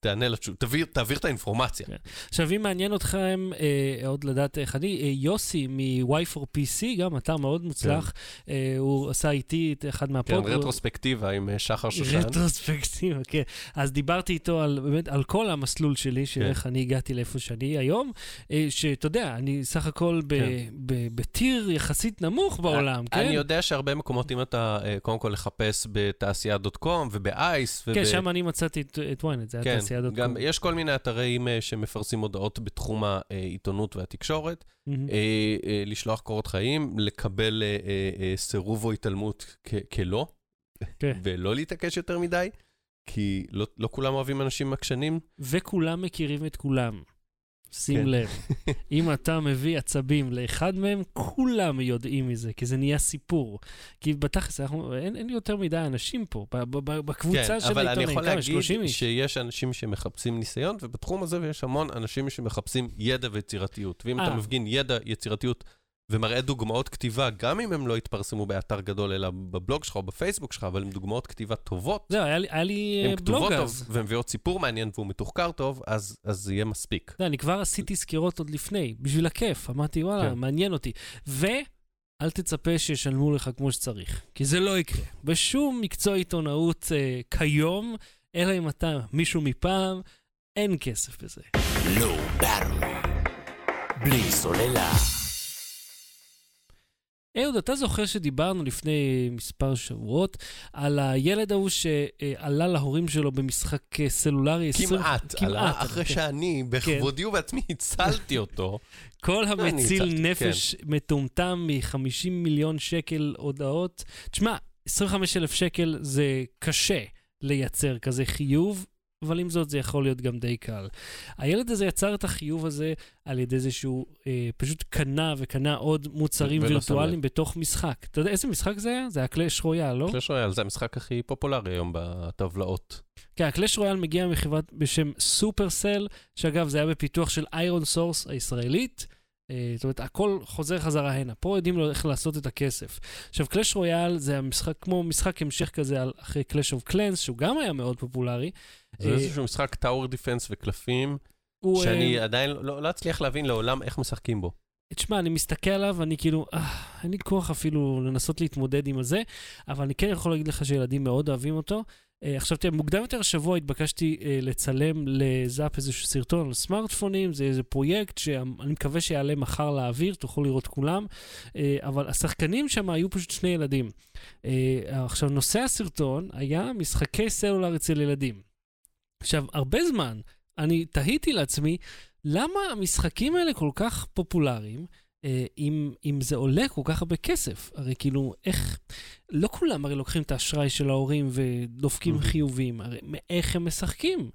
תענה לתשובה, תעביר, תעביר את האינפורמציה. כן. עכשיו, אם מעניין אתכם אה, עוד לדעת איך אני, אה, יוסי מ-Y4PC, גם אתר מאוד מוצלח, אה, הוא עשה איתי את אחד כן, מהפודקאסט. רטרוספקטיבה עם אה, שחר שושן. רטרוספקטיבה, כן. אז דיברתי איתו על, באמת, על כל המסלול שלי, של כן. איך אני הגעתי לאיפה שאני היום, אה, שאתה יודע, אני סך הכל ב- כן. בטיר יחסית נמוך בעולם, כן? אני יודע שהרבה מקומות, אם אתה אה, קודם כל לחפש בתעשייה.קום ובאייס, כן, שם אני מצאתי את- את ynet, זה היה כן, תעשייה דוט גם קום. יש כל מיני אתרים אה, שמפרסמים הודעות בתחום העיתונות והתקשורת. מהמם. אה, אה, לשלוח קורות חיים, לקבל אה, אה, אה, סירוב או התעלמות כ- כלא, כן. ולא להתעקש יותר מדי, כי לא, לא כולם אוהבים אנשים עקשנים. וכולם מכירים את כולם. שים כן. לב, אם אתה מביא עצבים לאחד מהם, כולם יודעים מזה, כי זה נהיה סיפור. כי בתכלס, אין, אין יותר מדי אנשים פה, ב- ב- ב- בקבוצה כן, של אבל אני העיתונאים, יכול כמה, להגיד 30 איש? שיש אנשים שמחפשים ניסיון, ובתחום הזה יש המון אנשים שמחפשים ידע ויצירתיות. ואם אתה אה. מפגין ידע, יצירתיות, ומראה דוגמאות כתיבה, גם אם הם לא יתפרסמו באתר גדול, אלא בבלוג שלך או בפייסבוק שלך, אבל עם דוגמאות כתיבה טובות, זהו, היה לי, היה לי הן אה, כתובות בלוג טוב, אז. ומביאות סיפור מעניין והוא מתוחקר טוב, אז אז זה יהיה מספיק. יודע, אני כבר עשיתי סקירות עוד לפני, בשביל הכיף. אמרתי, וואלה, כן. מעניין אותי. ואל תצפה שישלמו לך כמו שצריך, כי זה לא יקרה. בשום מקצוע עיתונאות אה, כיום, אלא אם אתה מישהו מפעם, אין כסף בזה. בררי. בלי סוללה. אהוד, אתה זוכר שדיברנו לפני מספר שבועות על הילד ההוא שעלה להורים שלו במשחק אה, סלולרי 20... כמעט, עלה אחרי כן. שאני בכבודי ובעצמי הצלתי אותו. כל המציל הצלתי, נפש מטומטם מ-50 מיליון שקל הודעות. תשמע, 25 אלף שקל זה קשה לייצר כזה חיוב, אבל עם זאת זה יכול להיות גם די קל. הילד הזה יצר את החיוב הזה על ידי זה שהוא אה, פשוט קנה וקנה עוד מוצרים וירטואליים. בתוך משחק. אתה יודע איזה משחק זה היה? זה היה קלאש רויאל, לא? קלאש רויאל זה המשחק הכי פופולרי היום בטבלאות. כן, הקלאש רויאל מגיע מחברה בשם סופרסל, שאגב, זה היה בפיתוח של ironSource הישראלית. אה, זאת אומרת, הכל חוזר חזרה הנה. פה יודעים לו איך לעשות את הכסף. עכשיו, קלאש רויאל זה המשחק, כמו משחק המשך כזה על, אחרי קלאש אוף קלנס, שהוא גם היה מאוד פופולרי. זה אה, איזשהו משחק tower defense וקלפים, שאני אה, עדיין לא לא אצליח להבין לעולם איך משחקים בו. תשמע, אני מסתכל עליו, אני כאילו, אה, אין לי כוח אפילו לנסות להתמודד עם הזה, אבל אני כן יכול להגיד לך שילדים מאוד אוהבים אותו. אה, עכשיו תראה, מוקדם יותר השבוע התבקשתי אה, לצלם לזאפ איזשהו סרטון על סמארטפונים, זה איזה פרויקט שאני מקווה שיעלה מחר לאוויר, תוכלו לראות כולם, אה, אבל השחקנים שם היו פשוט שני ילדים. אה, עכשיו, נושא הסרטון היה משחקי סלולר אצל ילדים. עכשיו, הרבה זמן אני תהיתי לעצמי, למה המשחקים האלה כל כך פופולריים, אם, אם זה עולה כל כך הרבה כסף? הרי כאילו, איך... לא כולם הרי לוקחים את האשראי של ההורים ודופקים מהמם. חיובים, הרי איך הם משחקים?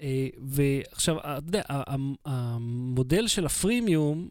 אה, ועכשיו, אתה יודע, המודל של הפרימיום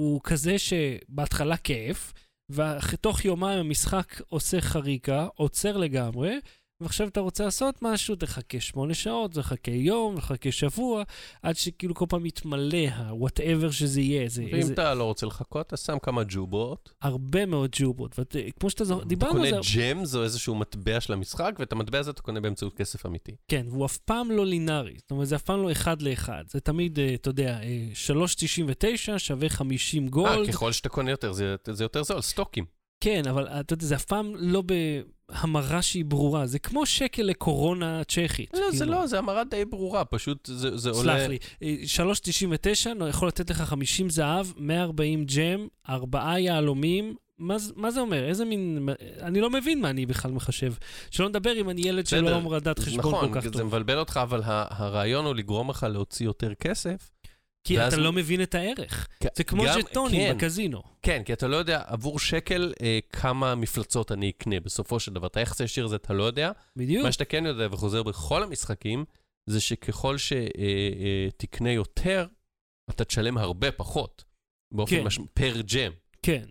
הוא כזה שבהתחלה כיף, ותוך יומיים המשחק עושה חריקה, עוצר לגמרי, ועכשיו אתה רוצה לעשות משהו, תחכה שמונה שעות, תחכה יום, תחכה שבוע, עד שכאילו כל פעם יתמלא ה-whatever שזה יהיה. זה, ואם זה אתה לא רוצה לחכות, אז שם כמה ג'וברות. הרבה מאוד ג'ובות. וכמו שאתה זוכר, אתה דיברנו על קונה זה, ג'ם, זו איזשהו מטבע של המשחק, ואת המטבע הזה אתה קונה באמצעות כסף אמיתי. כן, והוא אף פעם לא לינארי. זאת אומרת, זה אף פעם לא אחד לאחד. זה תמיד, אה, אתה יודע, אה, 3.99 שווה 50 אה, גולד. ככל שאתה קונה יותר, זה זה יותר זול, סטוקים. כן, אבל אתה יודע, זה אף פעם לא בהמרה שהיא ברורה. זה כמו שקל לקורונה צ'כית. לא, זה כאילו. לא, זה המרה די ברורה, פשוט זה זה עולה... סלח לי, אה, 3.99 יכול לתת לך 50 זהב, 140 ג'ם, 4 יהלומים. מה, זה- מה זה אומר? איזה מין... אני לא מבין מה אני בכלל מחשב. שלא נדבר אם אני ילד שלא אמור לדעת חשבון נכון, כל כך זה טוב. מבלבל אותך, אבל הרעיון הוא לגרום לך להוציא יותר כסף. כי אתה לא מבין את הערך. כן, זה כמו גם- ז'טונים כן, בקזינו. כן, כי אתה לא יודע עבור שקל אה, כמה מפלצות אני אקנה בסופו של דבר. את היחס הישיר הזה אתה לא יודע. בדיוק. מה שאתה כן יודע וחוזר בכל המשחקים, זה שככל שתקנה יותר, אתה תשלם הרבה פחות. באופן כן. מש... פר ג'ם. כן.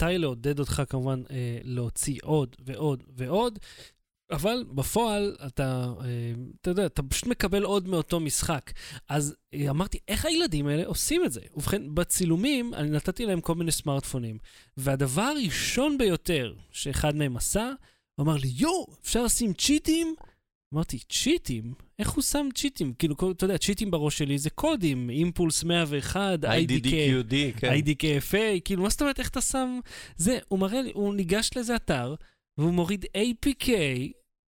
היא לעודד אותך כמובן אה, להוציא עוד ועוד ועוד, אבל בפועל אתה, אה, אתה יודע, אתה פשוט מקבל עוד מאותו משחק. אז אה, אמרתי, איך הילדים האלה עושים את זה? ובכן, בצילומים אני נתתי להם כל מיני סמארטפונים, והדבר הראשון ביותר שאחד מהם עשה, הוא אמר לי, יואו, אפשר לשים צ'יטים? אמרתי, צ'יטים? איך הוא שם צ'יטים? כאילו, אתה יודע, צ'יטים בראש שלי זה קודים, אימפולס 101, IDK. כן. IDKFA, כאילו, מה זאת אומרת, איך אתה שם... זה, הוא מראה לי, הוא ניגש לאיזה אתר, והוא מוריד APK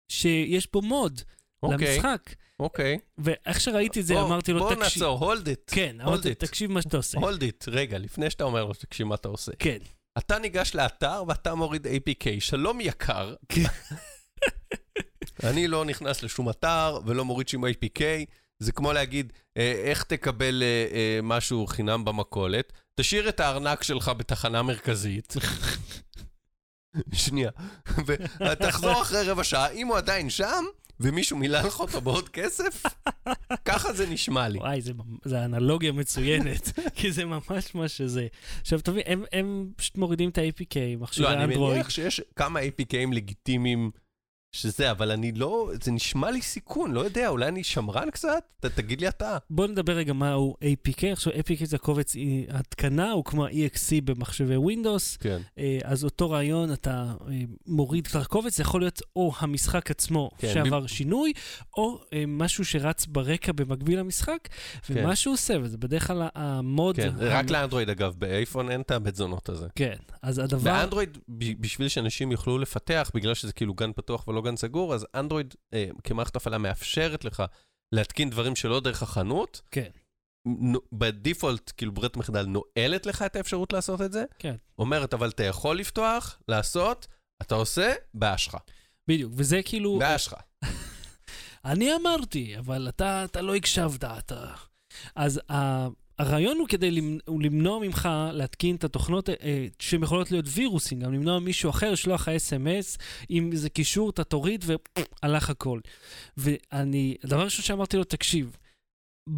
שיש בו מוד אוקיי, למשחק. אוקיי. ואיך שראיתי את זה, בוא- אמרתי לו, בוא תקשיב... נעצור, hold it. כן, אמרתי, it. תקשיב מה שאתה עושה. hold it. רגע, לפני שאתה אומר לו, תקשיב מה אתה עושה. כן. אתה ניגש לאתר ואתה מוריד APK. שלום יקר. כן. אני לא נכנס לשום אתר ולא מוריד שום APK. זה כמו להגיד, אה, איך תקבל אה, אה, משהו חינם במכולת? תשאיר את הארנק שלך בתחנה מרכזית. שנייה. ותחזור אחרי רבע שעה, אם הוא עדיין שם, ומישהו מילא לך אותו בעוד כסף, ככה זה נשמע לי. וואי, זה אנלוגיה מצוינת, כי זה ממש מה שזה. עכשיו, תבין, הם, הם פשוט מורידים את ה-APK, לא, מכשירי אני אנדרואיד. מניח שיש כמה APKים לגיטימיים שזה, אבל אני לא, זה נשמע לי סיכון, לא יודע, אולי אני שמרן קצת? ת, תגיד לי אתה. בוא נדבר רגע מהו APK. עכשיו, APK זה הקובץ התקנה, הוא כמו EXC במחשבי Windows. כן. אה, אז אותו רעיון, אתה אה, מוריד את הקובץ, זה יכול להיות או המשחק עצמו כן, שעבר שינוי, או אה, משהו שרץ ברקע במקביל למשחק, ומה שהוא עושה, וזה בדרך כלל המוד... כן, המ- רק לאנדרואיד אגב, באייפון אין את הבית זונות הזה. כן, אז הדבר... באנדרואיד, ב- בשביל שאנשים יוכלו לפתח, בגלל שזה כאילו גן פתוח ולא גן סגור, אז אנדרואיד אה, כמערכת הפעלה מאפשרת לך להתקין דברים שלא דרך החנות. כן. בדיפולט, כאילו ברירת מחדל נועלת לך את האפשרות לעשות את זה. כן. אומרת, אבל אתה יכול לפתוח, לעשות, אתה עושה, בעיה שלך. בדיוק, וזה כאילו... בעיה שלך. אני אמרתי, אבל אתה, אתה לא הקשבת, אתה... אז הרעיון הוא כדי למנ- הוא למנוע ממך להתקין את התוכנות אה, שהן יכולות להיות וירוסים, גם למנוע מישהו אחר לשלוח לך אס.אם.אס, אם זה קישור, אתה תוריד והלך הכל. ואני, הדבר הראשון שאמרתי לו, תקשיב,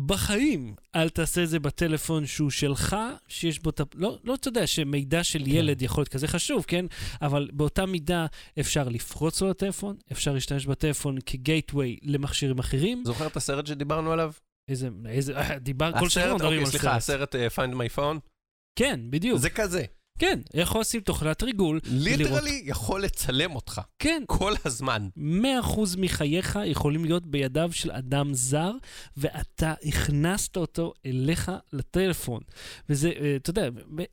בחיים אל תעשה את זה בטלפון שהוא שלך, שיש בו את ה... לא, לא אתה יודע שמידע של ילד יכול להיות כזה חשוב, כן? אבל באותה מידה אפשר לפרוץ לו לטלפון, אפשר להשתמש בטלפון כגייטווי למכשירים אחרים. זוכר את הסרט שדיברנו עליו? איזה, איזה, דיבר, כל הסרט, מדברים אוקיי, על סליחה, סרט. הסרט אה, Find My Phone? כן, בדיוק. זה כזה. כן, יכול לשים תוכנת ריגול. ליטרלי יכול לצלם אותך כן, כל הזמן. 100% מחייך יכולים להיות בידיו של אדם זר, ואתה הכנסת אותו אליך לטלפון. וזה, אה, אתה יודע,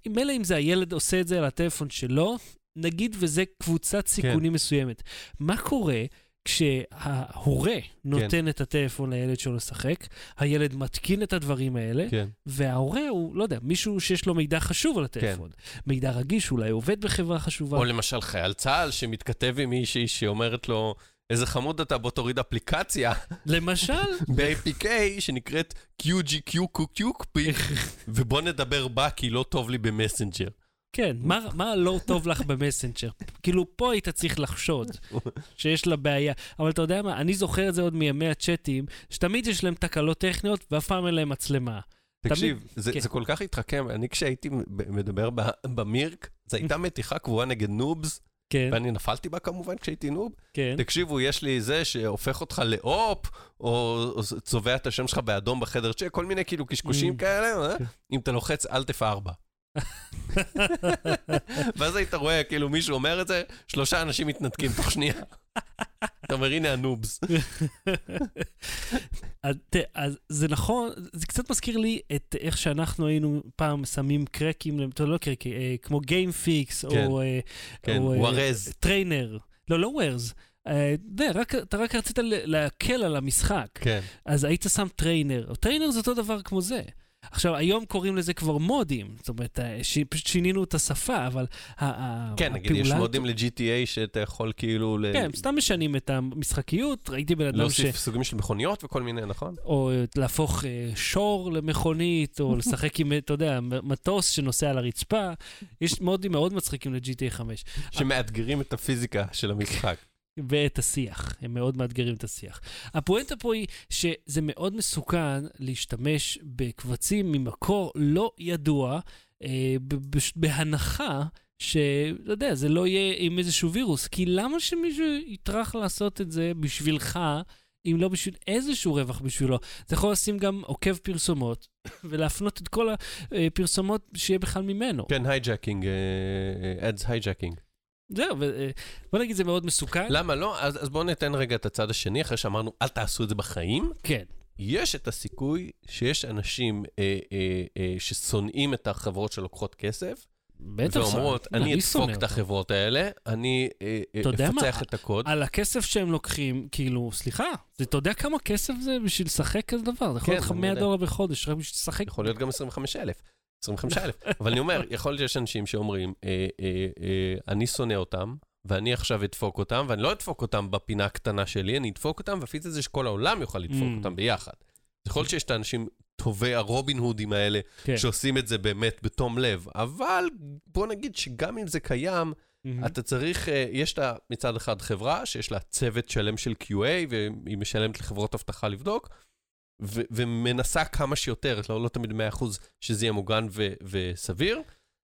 מילא אם זה הילד עושה את זה על הטלפון שלו, נגיד וזה קבוצת סיכונים מסוימת. מה קורה כשההורה נותן את הטלפון לילד שלו לשחק, הילד מתקין את הדברים האלה, כן. וההורה הוא, לא יודע, מישהו שיש לו מידע חשוב על הטלפון. מידע רגיש, אולי עובד בחברה חשובה. או למשל חייל צה"ל שמתכתב עם מישהי שאומרת לו, איזה חמוד אתה, בוא תוריד אפליקציה למשל, ב-APK שנקראת QGQQQP, ובוא נדבר בה כי לא טוב לי במסנג'ר. כן, מה, מה לא טוב לך במסנג'ר? כאילו, פה היית צריך לחשוד שיש לה בעיה. אבל אתה יודע מה, אני זוכר את זה עוד מימי הצ'אטים, שתמיד יש להם תקלות טכניות ואף פעם אין להם מצלמה. תקשיב, תמיד- זה, כן. זה כל כך התחכם, אני כשהייתי מדבר במירק, זו הייתה מתיחה קבועה נגד נובס, כן, ואני נפלתי בה כמובן כשהייתי נוב. כן. תקשיבו, יש לי זה שהופך אותך לאופ, או או צובע את השם שלך באדום בחדר צ'ק, כל מיני כאילו קשקושים Mm. כאלה, אה? כן. אם אתה לוחץ אלט F4. ואז היית רואה, כאילו מישהו אומר את זה, שלושה אנשים מתנתקים תוך שנייה. אתה אומר, הנה הנובס. אז, זה נכון, זה קצת מזכיר לי את איך שאנחנו היינו פעם שמים קרקים, לא קרקים, אה, כמו Game Fix, כן. או... אה, כן, או, אה, וורז. trainer. לא, לא ווירס. אה, אתה יודע, רק- אתה רק רצית להקל על המשחק. כן. אז היית שם trainer. trainer זה אותו דבר כמו זה. עכשיו, היום קוראים לזה כבר מודים, זאת אומרת, אה, ש... פשוט שינינו את השפה, אבל ה- ה- כן, נגיד, יש הפעולה- מודים ל-GTA שאתה יכול כאילו ל- כן, סתם משנים את המשחקיות, ראיתי בן אדם ש... להוסיף סוגים של מכוניות וכל מיני, נכון? או להפוך אה, שור למכונית, או לשחק עם, אתה יודע, מטוס שנוסע על הרצפה. יש מודים מאוד מצחיקים ל-GTA 5. שמאתגרים את הפיזיקה של המשחק. ואת השיח, הם מאוד מאתגרים את השיח. הפואנטה פה היא שזה מאוד מסוכן להשתמש בקבצים ממקור לא ידוע, אה, בהנחה שאתה יודע, זה לא יהיה עם איזשהו וירוס. כי למה שמישהו יטרח לעשות את זה בשבילך, אם לא בשביל איזשהו רווח בשבילו? אתה יכול לשים גם עוקב פרסומות, ולהפנות את כל הפרסומות שיהיה בכלל ממנו. כן, hijacking, ads hijacking. זהו, אה, בוא נגיד זה מאוד מסוכן. למה לא? אז אז בואו ניתן רגע את הצד השני, אחרי שאמרנו, אל תעשו את זה בחיים. כן. יש את הסיכוי שיש אנשים אה, אה, אה, ששונאים את החברות שלוקחות כסף, בטח. ואומרות, אני אדפוק את. החברות האלה, אני אה, אה, יודע מה? אפצח את הקוד. על הכסף שהם לוקחים, כאילו, סליחה, אתה יודע כמה כסף זה בשביל לשחק כזה דבר? זה יכול כן, להיות לך אני 100 יודע. דולר בחודש, רק בשביל לשחק. יכול להיות גם 25,000. 25,000. אבל אני אומר, יכול להיות שיש אנשים שאומרים, אה, אה, אה, אני שונא אותם, ואני עכשיו אדפוק אותם, ואני לא אדפוק אותם בפינה הקטנה שלי, אני אדפוק אותם, ואפיץ את זה שכל העולם יוכל לדפוק Mm. אותם ביחד. יכול להיות שיש את האנשים טובי הרובין הודים האלה, כן. שעושים את זה באמת בתום לב, אבל בוא נגיד שגם אם זה קיים, מהמם. אתה צריך, אה, יש לה מצד אחד חברה שיש לה צוות שלם של QA, והיא משלמת לחברות אבטחה לבדוק, ו- ומנסה כמה שיותר, לא, לא תמיד 100% שזה יהיה מוגן ו- וסביר,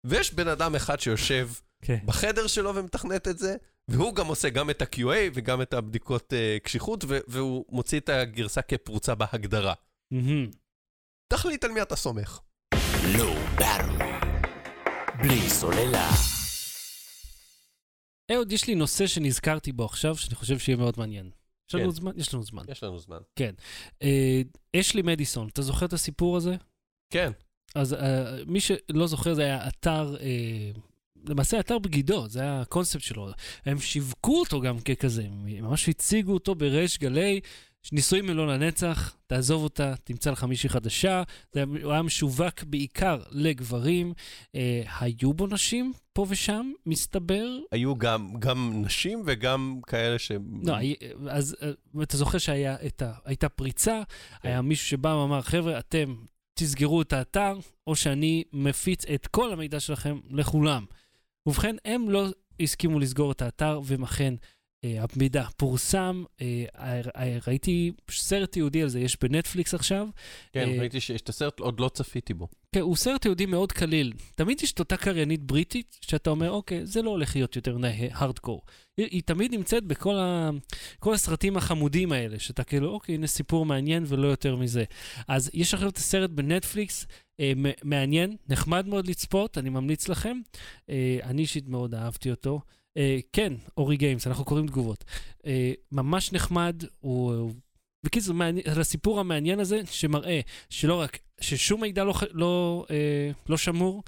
ויש בן אדם אחד שיושב כן. בחדר שלו ומתכנת את זה, והוא גם עושה גם את ה-QA וגם את הבדיקות אה, קשיחות, ו- והוא מוציא את הגרסה כפרוצה בהגדרה. מהמם. תחליט על מי אתה סומך. לא. בלי סוללה. אהוד, יש לי נושא שנזכרתי בו עכשיו, שאני חושב שיהיה מאוד מעניין. יש לנו כן. זמן? יש לנו זמן. יש לנו זמן. אה, אשלי מדיסון, אתה זוכר את הסיפור הזה? כן, אז אה, מי שלא זוכר, זה היה אתר, אה, למעשה אתר בגידו, זה היה הקונספט שלו. הם שיווקו אותו גם ככזה, הם ממש הציגו אותו בריש גלי, נישואים הם לא לנצח, תעזוב אותה, תמצא לך מישהי חדשה. זה היה, משווק בעיקר לגברים. אה, היו בו נשים פה ושם, מסתבר. היו גם, גם נשים וגם כאלה ש... לא, אז אה, אתה זוכר שהייתה פריצה, היה מישהו שבא ואמר, חבר'ה, אתם תסגרו את האתר, או שאני מפיץ את כל המידע שלכם לכולם. ובכן, הם לא הסכימו לסגור את האתר, והם אכן, המידע פורסם, אה, אה, ראיתי סרט יהודי על זה, יש בנטפליקס עכשיו. כן, אה, ראיתי שיש את הסרט, עוד לא צפיתי בו. כן, הוא סרט יהודי מאוד קליל. תמיד יש את אותה קריינית בריטית, שאתה אומר, אוקיי, זה לא הולך להיות יותר הארדקור. היא, היא תמיד נמצאת בכל ה, הסרטים החמודים האלה, שאתה כאילו, אוקיי, הנה סיפור מעניין ולא יותר מזה. אז יש עכשיו את הסרט בנטפליקס, אה, מעניין, נחמד מאוד לצפות, אני ממליץ לכם. אה, אני אישית מאוד אהבתי אותו. אה, כן, אורי גיימס, אנחנו קוראים תגובות. אה, ממש נחמד, הוא... בקיצור, מעניין- על הסיפור המעניין הזה, שמראה שלא רק, ששום מידע לא, לא, אה, לא שמור,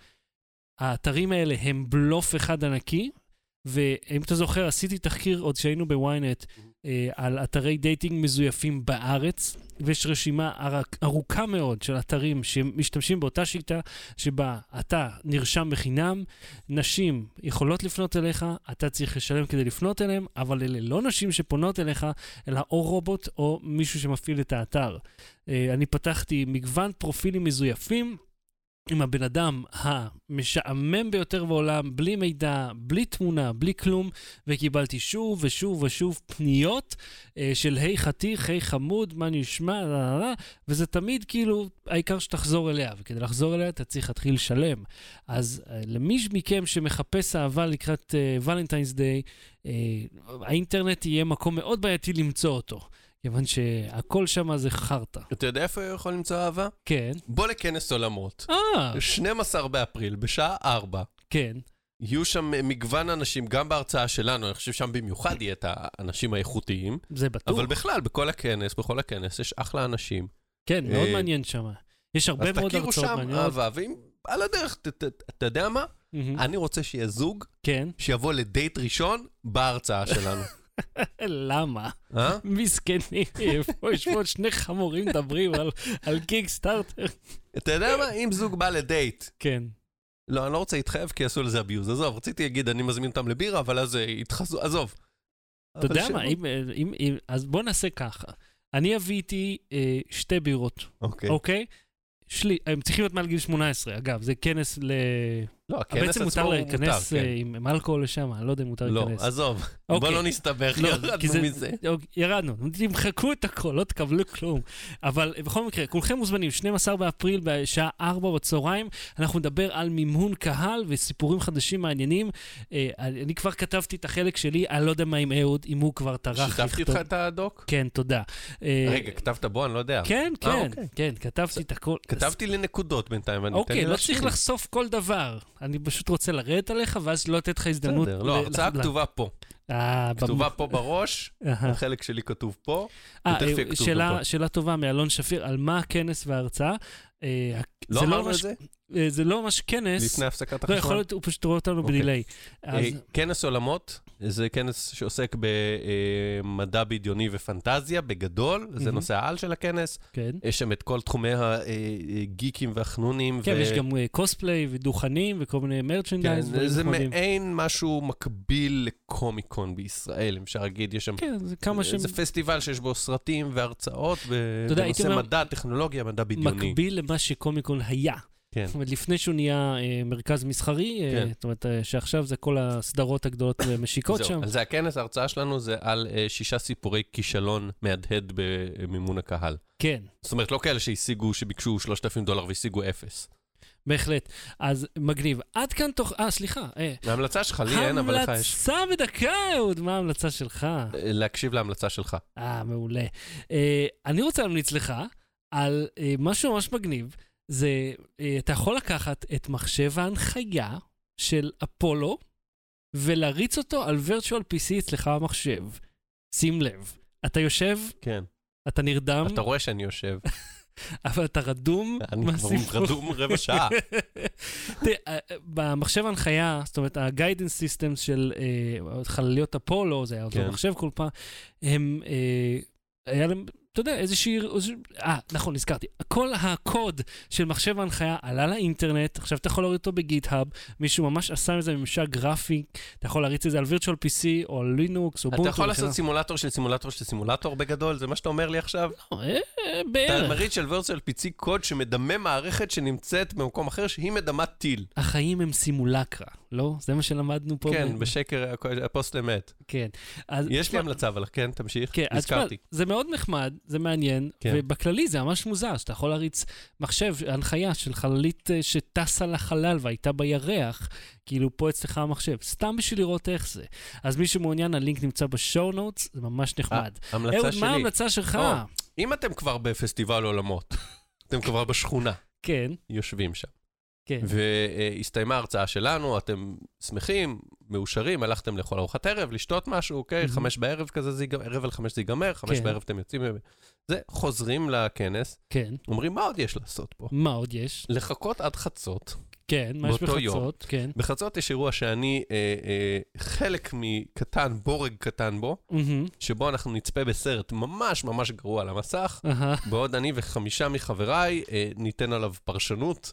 האתרים האלה הם בלוף אחד ענקי, ואם אתה זוכר, עשיתי תחקיר עוד שהיינו ב-ynet אה, על אתרי דייטינג מזויפים בארץ, ויש רשימה ארוכה מאוד של אתרים שמשתמשים באותה שיטה שבה אתה נרשם בחינם, נשים יכולות לפנות אליך, אתה צריך לשלם כדי לפנות אליהם, אבל אלה לא נשים שפונות אליך, אלא או רובוט או מישהו שמפעיל את האתר. אה, אני פתחתי מגוון פרופילים מזויפים. עם הבן אדם המשעמם ביותר בעולם, בלי מידע, בלי תמונה, בלי כלום, וקיבלתי שוב ושוב ושוב פניות אה, של היי חתיך, היי חמוד, מה נשמע, וזה תמיד כאילו, העיקר שתחזור אליה, וכדי לחזור אליה אתה צריך להתחיל לשלם. אז אה, למי מכם שמחפש אהבה לקראת ולנטיינס uh, דיי, uh, האינטרנט יהיה מקום מאוד בעייתי למצוא אותו. כיוון שהכל שם זה חרטא. אתה יודע איפה הוא יכול למצוא אהבה? כן. בוא לכנס עולמות. אה, 12 באפריל, בשעה 4. כן. יהיו שם מגוון אנשים, גם בהרצאה שלנו, אני חושב שם במיוחד יהיה את האנשים האיכותיים, זה בטוח. אבל בכלל, בכל הכנס, בכל הכנס, יש אחלה אנשים. כן, מאוד אה, מעניין שם. יש הרבה אז מאוד תכירו הרצאות שם מעניינות. אהבה, ואם על הדרך, אתה יודע מה? אני רוצה שיהיה זוג כן. שיבוא לדייט ראשון בהרצאה שלנו. למה? אה? מסכנים, פה יש פה שני חמורים מדברים על- קיקסטארטר. אתה יודע מה? אם זוג בא לדייט, כן. לא, אני לא רוצה להתחייב כי יעשו לזה אביוז. עזוב, רציתי להגיד, אני מזמין אותם לבירה, אבל אז אה, יתחזו, עזוב. אתה יודע מה, אם- אם- אז בוא נעשה ככה. אני אביא איתי אה, שתי בירות, אוקיי. אוקיי? הם צריכים להיות מעל גיל 18, אגב, זה כנס ל... לא, הכנס בעצם עצמו מותר הוא מותר, להיכנס אה, כן. עם עם אלכוהול לשם, אני לא יודע אם מותר לא, להיכנס. עזוב, בוא אוקיי. לא נסתבך, לא, כי זה- ירדנו מזה. אוקיי, ירדנו, תמחקו את הכל, לא תקבלו כלום. אבל בכל מקרה, כולכם מוזמנים, 12 באפריל בשעה 4 בצהריים, אנחנו נדבר על מימון קהל וסיפורים חדשים מעניינים. אה, אני כבר כתבתי את החלק שלי, אני לא יודע מה עם אהוד, אם הוא כבר טרח שיתפתי איתך את הדוק? כן, תודה. אה, רגע, כתבת בו? אני לא יודע. כן, אה, כן, אוקיי. כן, כתבתי את הכל. כתבתי לנקודות בינתיים, ואני אוקיי, לא צריך לחשוף כל דבר. אני פשוט רוצה לרדת עליך, ואז לא לתת לך הזדמנות. בסדר, לא, ההרצאה כתובה פה. אה, כתובה פה בראש. החלק שלי כתוב פה. אה, ותכף יהיה אה, כתוב פה. שאלה טובה מאלון שפיר, על מה הכנס וההרצאה? אה, לא זה אמרנו את זה? זה לא ממש כנס. לפני הפסקת לא, יכול החשמל? להיות, הוא פשוט רואה אותנו אוקיי. בדיליי. כנס עולמות, זה כנס שעוסק במדע בדיוני ופנטזיה, בגדול, זה. נושא העל של הכנס. כן. יש שם את כל תחומי הגיקים והחנונים. כן, ו- יש גם אה, קוספליי ודוכנים וכל מיני כן, מרצ'נדייז. דברים זה נחמדים. מעין משהו מקביל לקומיקון בישראל, אם אפשר להגיד, יש שם... כן, זה כמה שהם זה פסטיבל שיש בו סרטים והרצאות יודע, בנושא מדע, טכנולוגיה, מדע בדיוני. מקביל למה שקומיקון היה. כן. זאת אומרת, לפני שהוא נהיה אה, מרכז מסחרי, אה, כן. זאת אומרת, אה, שעכשיו זה כל הסדרות הגדולות ומשיקות שם. זהו, אז זה הכנס, ההרצאה שלנו זה על אה, שישה סיפורי כישלון מהדהד במימון הקהל. כן. זאת אומרת, לא כאלה שהשיגו, שביקשו 3,000 דולר והשיגו אפס. בהחלט. אז מגניב. עד כאן תוך... אה, סליחה. אה, ההמלצה שלך, לי אין, אבל לך יש. המלצה בדקה, אהוד, מה ההמלצה שלך? אה, להקשיב להמלצה שלך. אה, מעולה. אה, אני רוצה להמליץ לך על אה, משהו ממש מגניב. זה, אה, אתה יכול לקחת את מחשב ההנחיה של אפולו ולהריץ אותו על virtual PC אצלך במחשב. שים לב, אתה יושב, כן. אתה נרדם, אתה רואה שאני יושב. אבל אתה רדום אני כבר. רדום רבע שעה. תראה, אה, במחשב ההנחיה, זאת אומרת, ה guidance systems של אה, חלליות אפולו, זה היה אותו כן. מחשב כל פעם, הם, היה להם אתה יודע, איזושהי... אה, נכון, נזכרתי. כל הקוד של מחשב ההנחיה עלה לאינטרנט, עכשיו אתה יכול להוריד אותו ב-GitHub, מישהו ממש עשה מזה ממשק גרפי, אתה יכול להריץ את זה על virtual PC או על לינוקס אובונטו. אתה יכול לעשות. סימולטור של סימולטור של סימולטור בגדול? זה מה שאתה אומר לי עכשיו? לא, אה, אתה בערך. מריץ של virtual PC קוד שמדמה מערכת שנמצאת במקום אחר שהיא מדמה טיל. החיים הם סימולקרה, לא? זה מה שלמדנו פה. כן, ב- בשקר הפוסט אמת. כן. אז יש לי המלצה, אבל כן, תמשיך. כן, אז תשמע. זה מאוד נחמד, זה מעניין, כן. ובכללי זה ממש מוזר, שאתה יכול להריץ מחשב, הנחיה של חללית אה, שטסה לחלל והייתה בירח, כאילו פה אצלך המחשב, סתם בשביל לראות איך זה. אז מי שמעוניין, הלינק נמצא בשואו נוטס, זה ממש נחמד. המלצה אהוד, שלי. מה ההמלצה שלך? או. אם אתם כבר בפסטיבל עולמות, אתם כבר בשכונה, כן, יושבים שם, כן. והסתיימה ההרצאה שלנו, אתם שמחים, מאושרים, הלכתם לאכול ארוחת ערב, לשתות משהו, אוקיי? מהמם. חמש בערב כזה, זה ייגמר, ערב על חמש זה ייגמר, חמש כן. בערב אתם יוצאים, זה, חוזרים לכנס, כן. אומרים, מה עוד יש לעשות פה? מה עוד יש? לחכות עד חצות. כן, מה יש באותו יום. בחצות? כן. בחצות יש אירוע שאני אה, אה, חלק מקטן, בורג קטן בו, מהמם, שבו אנחנו נצפה בסרט ממש ממש גרוע על המסך, אהה, בעוד אני וחמישה מחבריי אה, ניתן עליו פרשנות,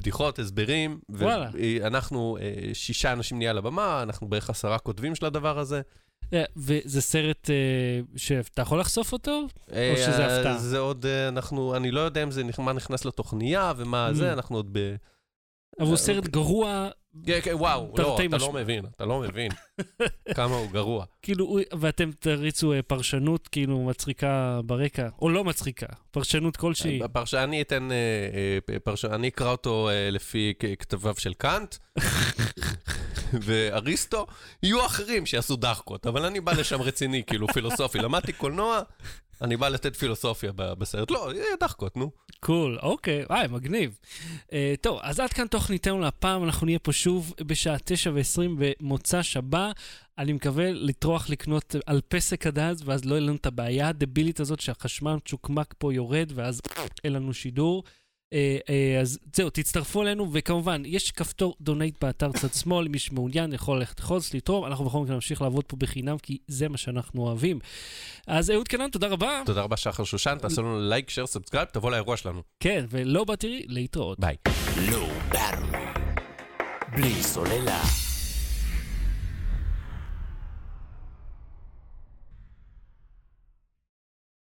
בדיחות, הסברים. וואלה. ואנחנו אה, שישה אנשים נהיה על הבמה, אנחנו בערך עשרה כותבים של הדבר הזה. אה, וזה סרט אה, שאתה יכול לחשוף אותו? אה, שזה הפתעה? זה עוד, אנחנו, אני לא יודע אם זה, מה נכנס לתוכניה ומה Mm. זה, אנחנו עוד ב... אבל הוא סרט גרוע, כן, כן, וואו, לא, אתה לא. מבין, אתה לא מבין כמה הוא גרוע. כאילו, ואתם תריצו אה, פרשנות כאילו מצחיקה ברקע, או לא מצחיקה, פרשנות כלשהי. הפרש... אני אתן, אה, אה, פרש... אני אקרא אותו אה, לפי כתביו של קאנט ואריסטו, יהיו אחרים שיעשו דאחקות, אבל אני בא לשם רציני, כאילו פילוסופי. למדתי קולנוע, אני בא לתת פילוסופיה בסרט. לא, יהיה דאחקות, נו. cool, אוקיי, וואי, מגניב. אה, טוב, אז עד כאן תוכניתנו להפעם, אנחנו נהיה פה שוב בשעה תשע ועשרים במוצ"ש הבא. אני מקווה לטרוח לקנות אל-פסק עד אז, ואז לא יהיה לנו את הבעיה הדבילית הזאת שהחשמל צ'וקמוק פה יורד, ואז אין לנו שידור. אה, אה, אז זהו, תצטרפו אלינו, וכמובן, יש כפתור donate באתר צד שמאל, מי שמעוניין יכול ללכת לחוץ, לתרום, אנחנו בכל מקרה נמשיך לעבוד פה בחינם, כי זה מה שאנחנו אוהבים. אז אהוד קנן, תודה רבה. תודה רבה, שחר שושן, תעשו לנו like, share, subscribe, תבוא לאירוע שלנו. כן, ולהתראות, להתראות. ביי. ברור. בלי סוללה.